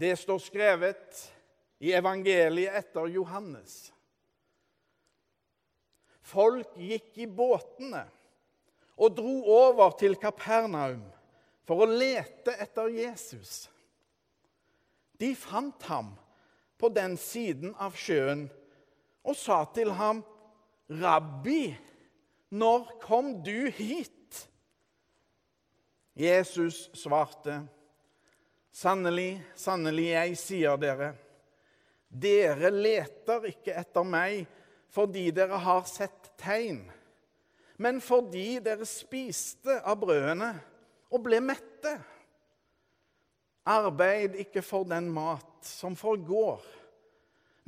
Det står skrevet i evangeliet etter Johannes. Folk gikk i båtene og dro over til Kapernaum for å lete etter Jesus. De fant ham på den siden av sjøen og sa til ham, 'Rabbi, når kom du hit?' Jesus svarte, 'Sannelig, sannelig, jeg sier dere:" Dere leter ikke etter meg fordi dere har sett tegn, men fordi dere spiste av brødene og ble mette. Arbeid ikke for den mat som forgår,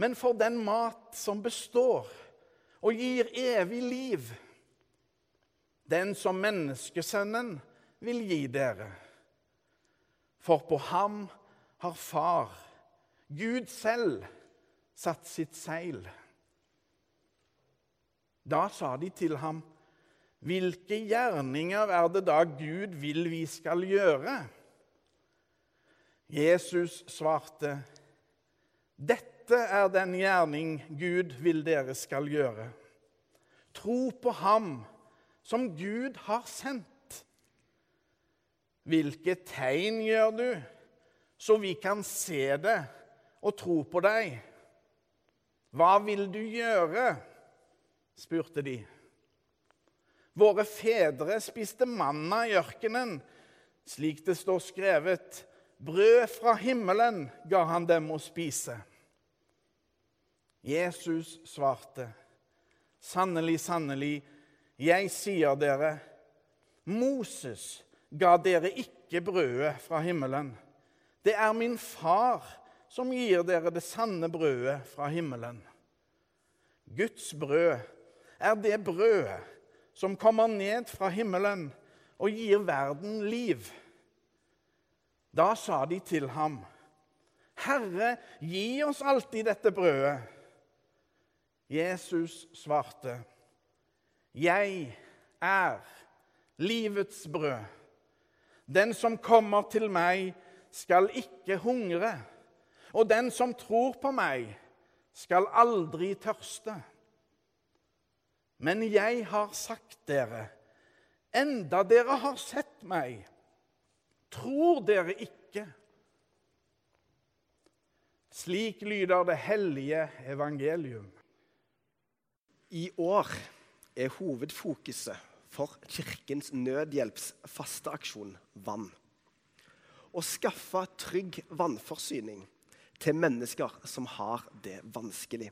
men for den mat som består og gir evig liv. Den som menneskesønnen vil gi dere. For på ham har Far, Gud selv, satt sitt seil. Da sa de til ham, 'Hvilke gjerninger er det da Gud vil vi skal gjøre?' Jesus svarte, 'Dette er den gjerning Gud vil dere skal gjøre.' Tro på ham som Gud har sendt. Hvilke tegn gjør du, så vi kan se det og tro på deg? Hva vil du gjøre? spurte de. Våre fedre spiste manna i ørkenen, slik det står skrevet. Brød fra himmelen ga han dem å spise. Jesus svarte, Sannelig, sannelig, jeg sier dere, Moses ga dere ikke brødet fra himmelen. Det er min far som gir dere det sanne brødet fra himmelen. Guds brød er det brødet som kommer ned fra himmelen og gir verden liv. Da sa de til ham, Herre, gi oss alltid dette brødet. Jesus svarte, Jeg er livets brød. Den som kommer til meg, skal ikke hungre, og den som tror på meg, skal aldri tørste. Men jeg har sagt dere, enda dere har sett meg, tror dere ikke. Slik lyder det hellige evangelium. I år er hovedfokuset for Kirkens Nødhjelps fasteaksjon Vann. Å skaffe trygg vannforsyning til mennesker som har det vanskelig.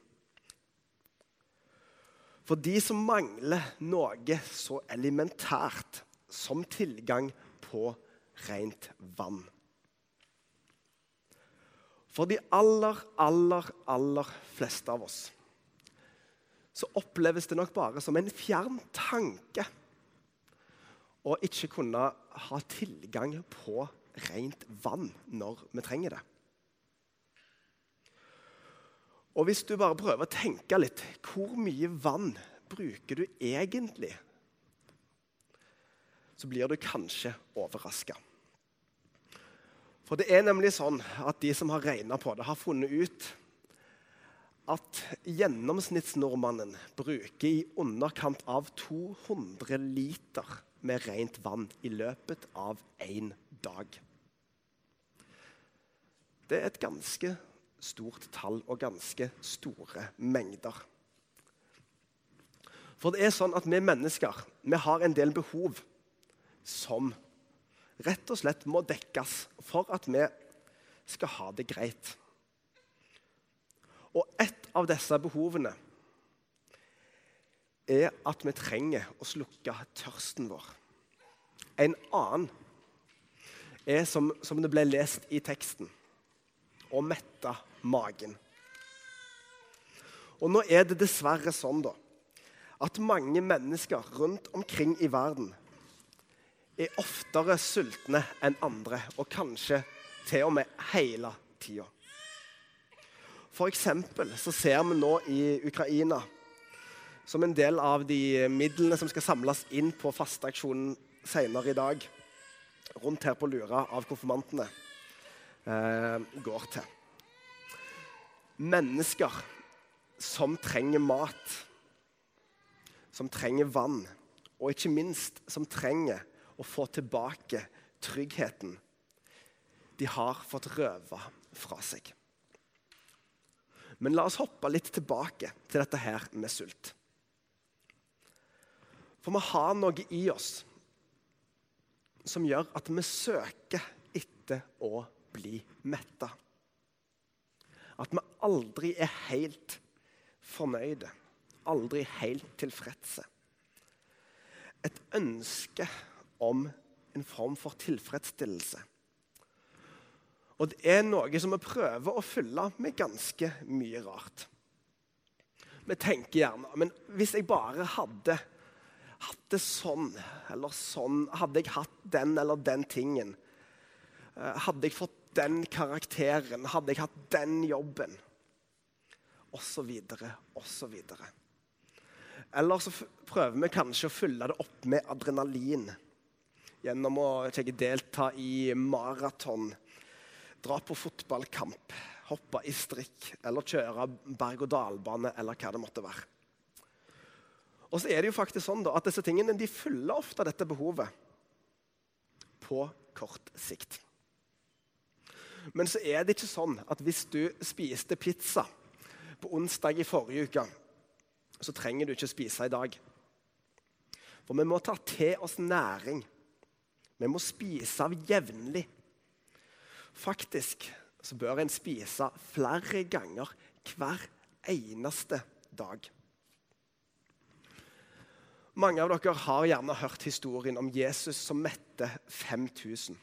For de som mangler noe så elementært som tilgang på rent vann. For de aller, aller, aller fleste av oss så oppleves det nok bare som en fjern tanke å ikke kunne ha tilgang på rent vann når vi trenger det. Og hvis du bare prøver å tenke litt Hvor mye vann bruker du egentlig? Så blir du kanskje overraska. For det er nemlig sånn at de som har regna på det, har funnet ut at gjennomsnittsnordmannen bruker i underkant av 200 liter med rent vann i løpet av én dag. Det er et ganske stort tall og ganske store mengder. For det er sånn at vi mennesker vi har en del behov som rett og slett må dekkes for at vi skal ha det greit. Og et av disse behovene er at vi trenger å slukke tørsten vår. En annen er, som, som det ble lest i teksten, å mette magen. Og nå er det dessverre sånn da, at mange mennesker rundt omkring i verden er oftere sultne enn andre, og kanskje til og med hele tida. For så ser vi nå i Ukraina, som en del av de midlene som skal samles inn på fasteaksjonen senere i dag, rundt her på Lura av konfirmantene, eh, går til. Mennesker som trenger mat, som trenger vann, og ikke minst som trenger å få tilbake tryggheten de har fått røva fra seg. Men la oss hoppe litt tilbake til dette her med sult. For vi har noe i oss som gjør at vi søker etter å bli metta. At vi aldri er helt fornøyde, aldri helt tilfredse. Et ønske om en form for tilfredsstillelse. Og det er noe som vi prøver å fylle med ganske mye rart. Vi tenker gjerne men hvis jeg bare hadde hatt det sånn eller sånn Hadde jeg hatt den eller den tingen? Eh, hadde jeg fått den karakteren? Hadde jeg hatt den jobben? Og så videre, og så videre. Eller så prøver vi kanskje å fylle det opp med adrenalin gjennom å delta i maraton dra på fotballkamp, hoppe i strikk eller kjøre berg-og-dal-bane eller hva det måtte være. Og så er det jo faktisk sånn da, at Disse tingene de fyller ofte dette behovet på kort sikt. Men så er det ikke sånn at hvis du spiste pizza på onsdag i forrige uke, så trenger du ikke spise i dag. For vi må ta til oss næring. Vi må spise av jevnlig. Faktisk så bør en spise flere ganger hver eneste dag. Mange av dere har gjerne hørt historien om Jesus som mette 5000.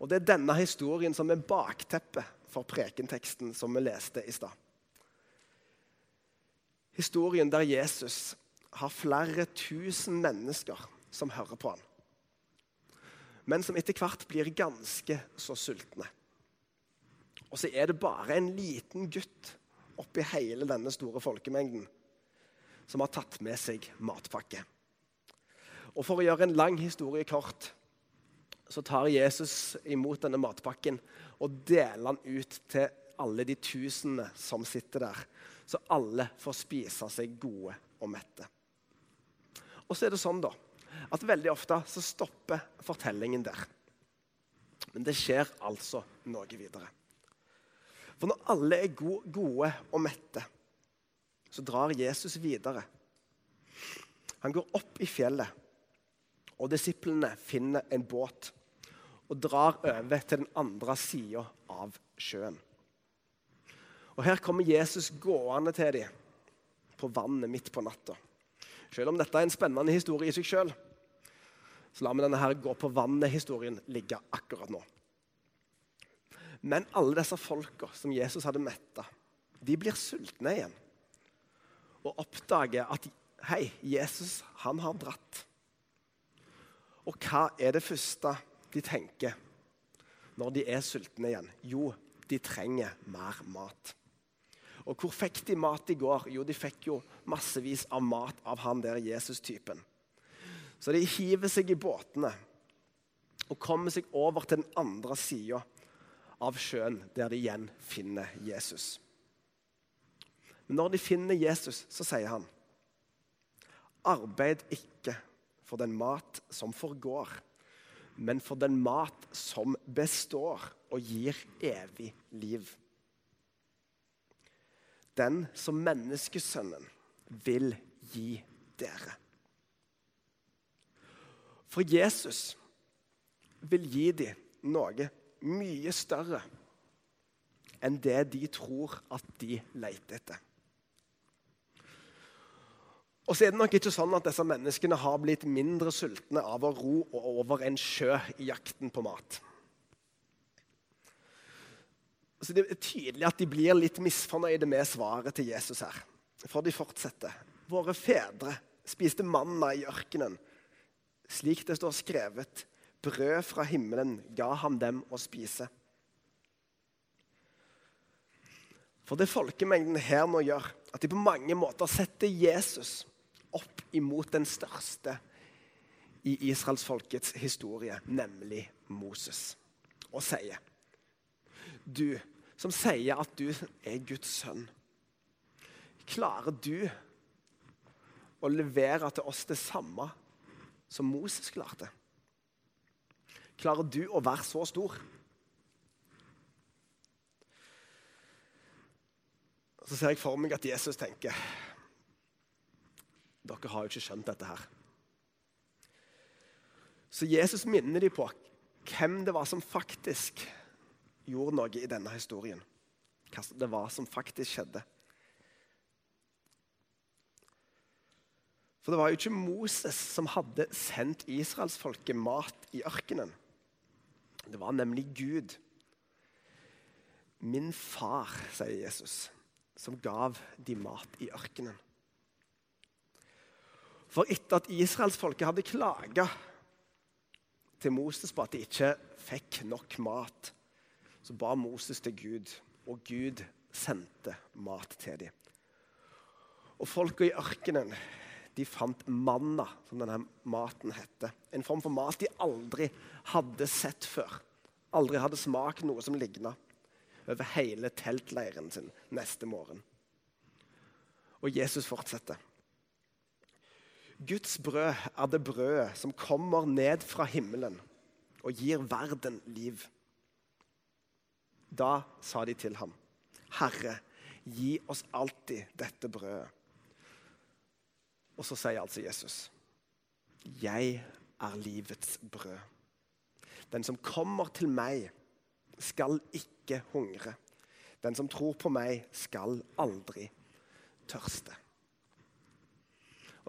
Og Det er denne historien som er bakteppet for prekenteksten som vi leste i stad. Historien der Jesus har flere tusen mennesker som hører på ham men som etter hvert blir ganske så sultne. Og så er det bare en liten gutt oppi hele denne store folkemengden som har tatt med seg matpakke. Og For å gjøre en lang historie kort så tar Jesus imot denne matpakken og deler den ut til alle de tusene som sitter der, så alle får spise seg gode og mette. Og så er det sånn, da at veldig ofte så stopper fortellingen der. Men det skjer altså noe videre. For når alle er gode og mette, så drar Jesus videre. Han går opp i fjellet, og disiplene finner en båt og drar over til den andre sida av sjøen. Og Her kommer Jesus gående til dem på vannet midt på natta. Selv om dette er en spennende historie i seg sjøl, så lar vi denne her gå på vannet-historien ligge akkurat nå. Men alle disse folka som Jesus hadde metta, de blir sultne igjen. Og oppdager at hei, Jesus han har dratt. Og hva er det første de tenker når de er sultne igjen? Jo, de trenger mer mat. Og hvor fikk de mat i går? Jo, de fikk jo massevis av mat av han der Jesus-typen. Så de hiver seg i båtene og kommer seg over til den andre sida av sjøen, der de igjen finner Jesus. Men når de finner Jesus, så sier han Arbeid ikke for den mat som forgår, men for den mat som består og gir evig liv. Den som menneskesønnen vil gi dere. For Jesus vil gi dem noe mye større enn det de tror at de leter etter. Og så er det nok ikke sånn at disse menneskene har blitt mindre sultne av å ro over en sjø i jakten på mat. Så Det er tydelig at de blir litt misfornøyde med svaret til Jesus her. For de fortsetter. Våre fedre spiste manna i ørkenen slik det står skrevet, brød fra himmelen ga ham dem å spise. For det folkemengden her nå gjør, at de på mange måter setter Jesus opp imot den største i israelsfolkets historie, nemlig Moses, og sier du som sier at du er Guds sønn, klarer du å levere til oss det samme som Moses klarte? Klarer du å være så stor? Så ser jeg for meg at Jesus tenker Dere har jo ikke skjønt dette her. Så Jesus minner dem på hvem det var som faktisk gjorde noe i denne historien. Hva det var som faktisk skjedde. For det var jo ikke Moses som hadde sendt israelsfolket mat i ørkenen. Det var nemlig Gud. Min far, sier Jesus, som gav de mat i ørkenen. For etter at israelsfolket hadde klaga til Moses på at de ikke fikk nok mat, så ba Moses til Gud, og Gud sendte mat til dem. Og folka i ørkenen de fant manna, som denne maten heter. En form for mat de aldri hadde sett før. Aldri hadde smakt noe som ligna. Over hele teltleiren sin neste morgen. Og Jesus fortsetter. Guds brød er det brødet som kommer ned fra himmelen og gir verden liv. Da sa de til ham, Herre, gi oss alltid dette brødet. Og så sier altså Jesus, Jeg er livets brød. Den som kommer til meg, skal ikke hungre. Den som tror på meg, skal aldri tørste.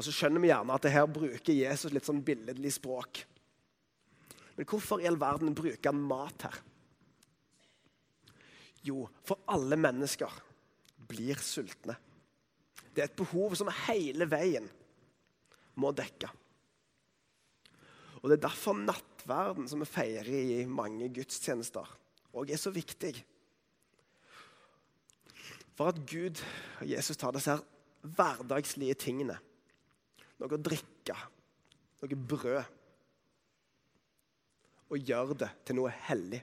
Og så skjønner vi gjerne at det her bruker Jesus litt sånn billedlig språk. Men hvorfor i all verden bruker han mat her? Jo, for alle mennesker blir sultne. Det er et behov som hele veien må dekke. Og Det er derfor nattverden, som vi feirer i mange gudstjenester, òg er så viktig. For at Gud og Jesus tar disse her hverdagslige tingene noe å drikke, noe brød, og gjør det til noe hellig.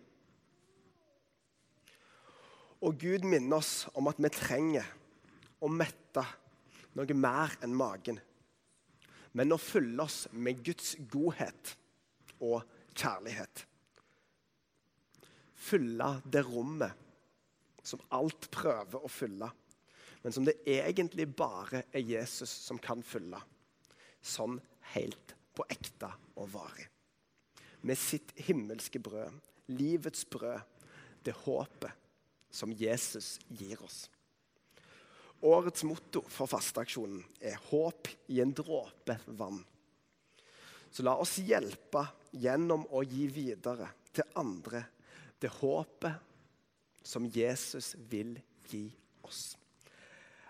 Og Gud minner oss om at vi trenger å mette noe mer enn magen, men å fylle oss med Guds godhet og kjærlighet. Fylle det rommet som alt prøver å fylle, men som det egentlig bare er Jesus som kan fylle sånn helt på ekte og varig. Med sitt himmelske brød, livets brød, det håpet som Jesus gir oss. Årets motto for fasteaksjonen er 'Håp i en dråpe vann'. Så la oss hjelpe gjennom å gi videre til andre det håpet som Jesus vil gi oss.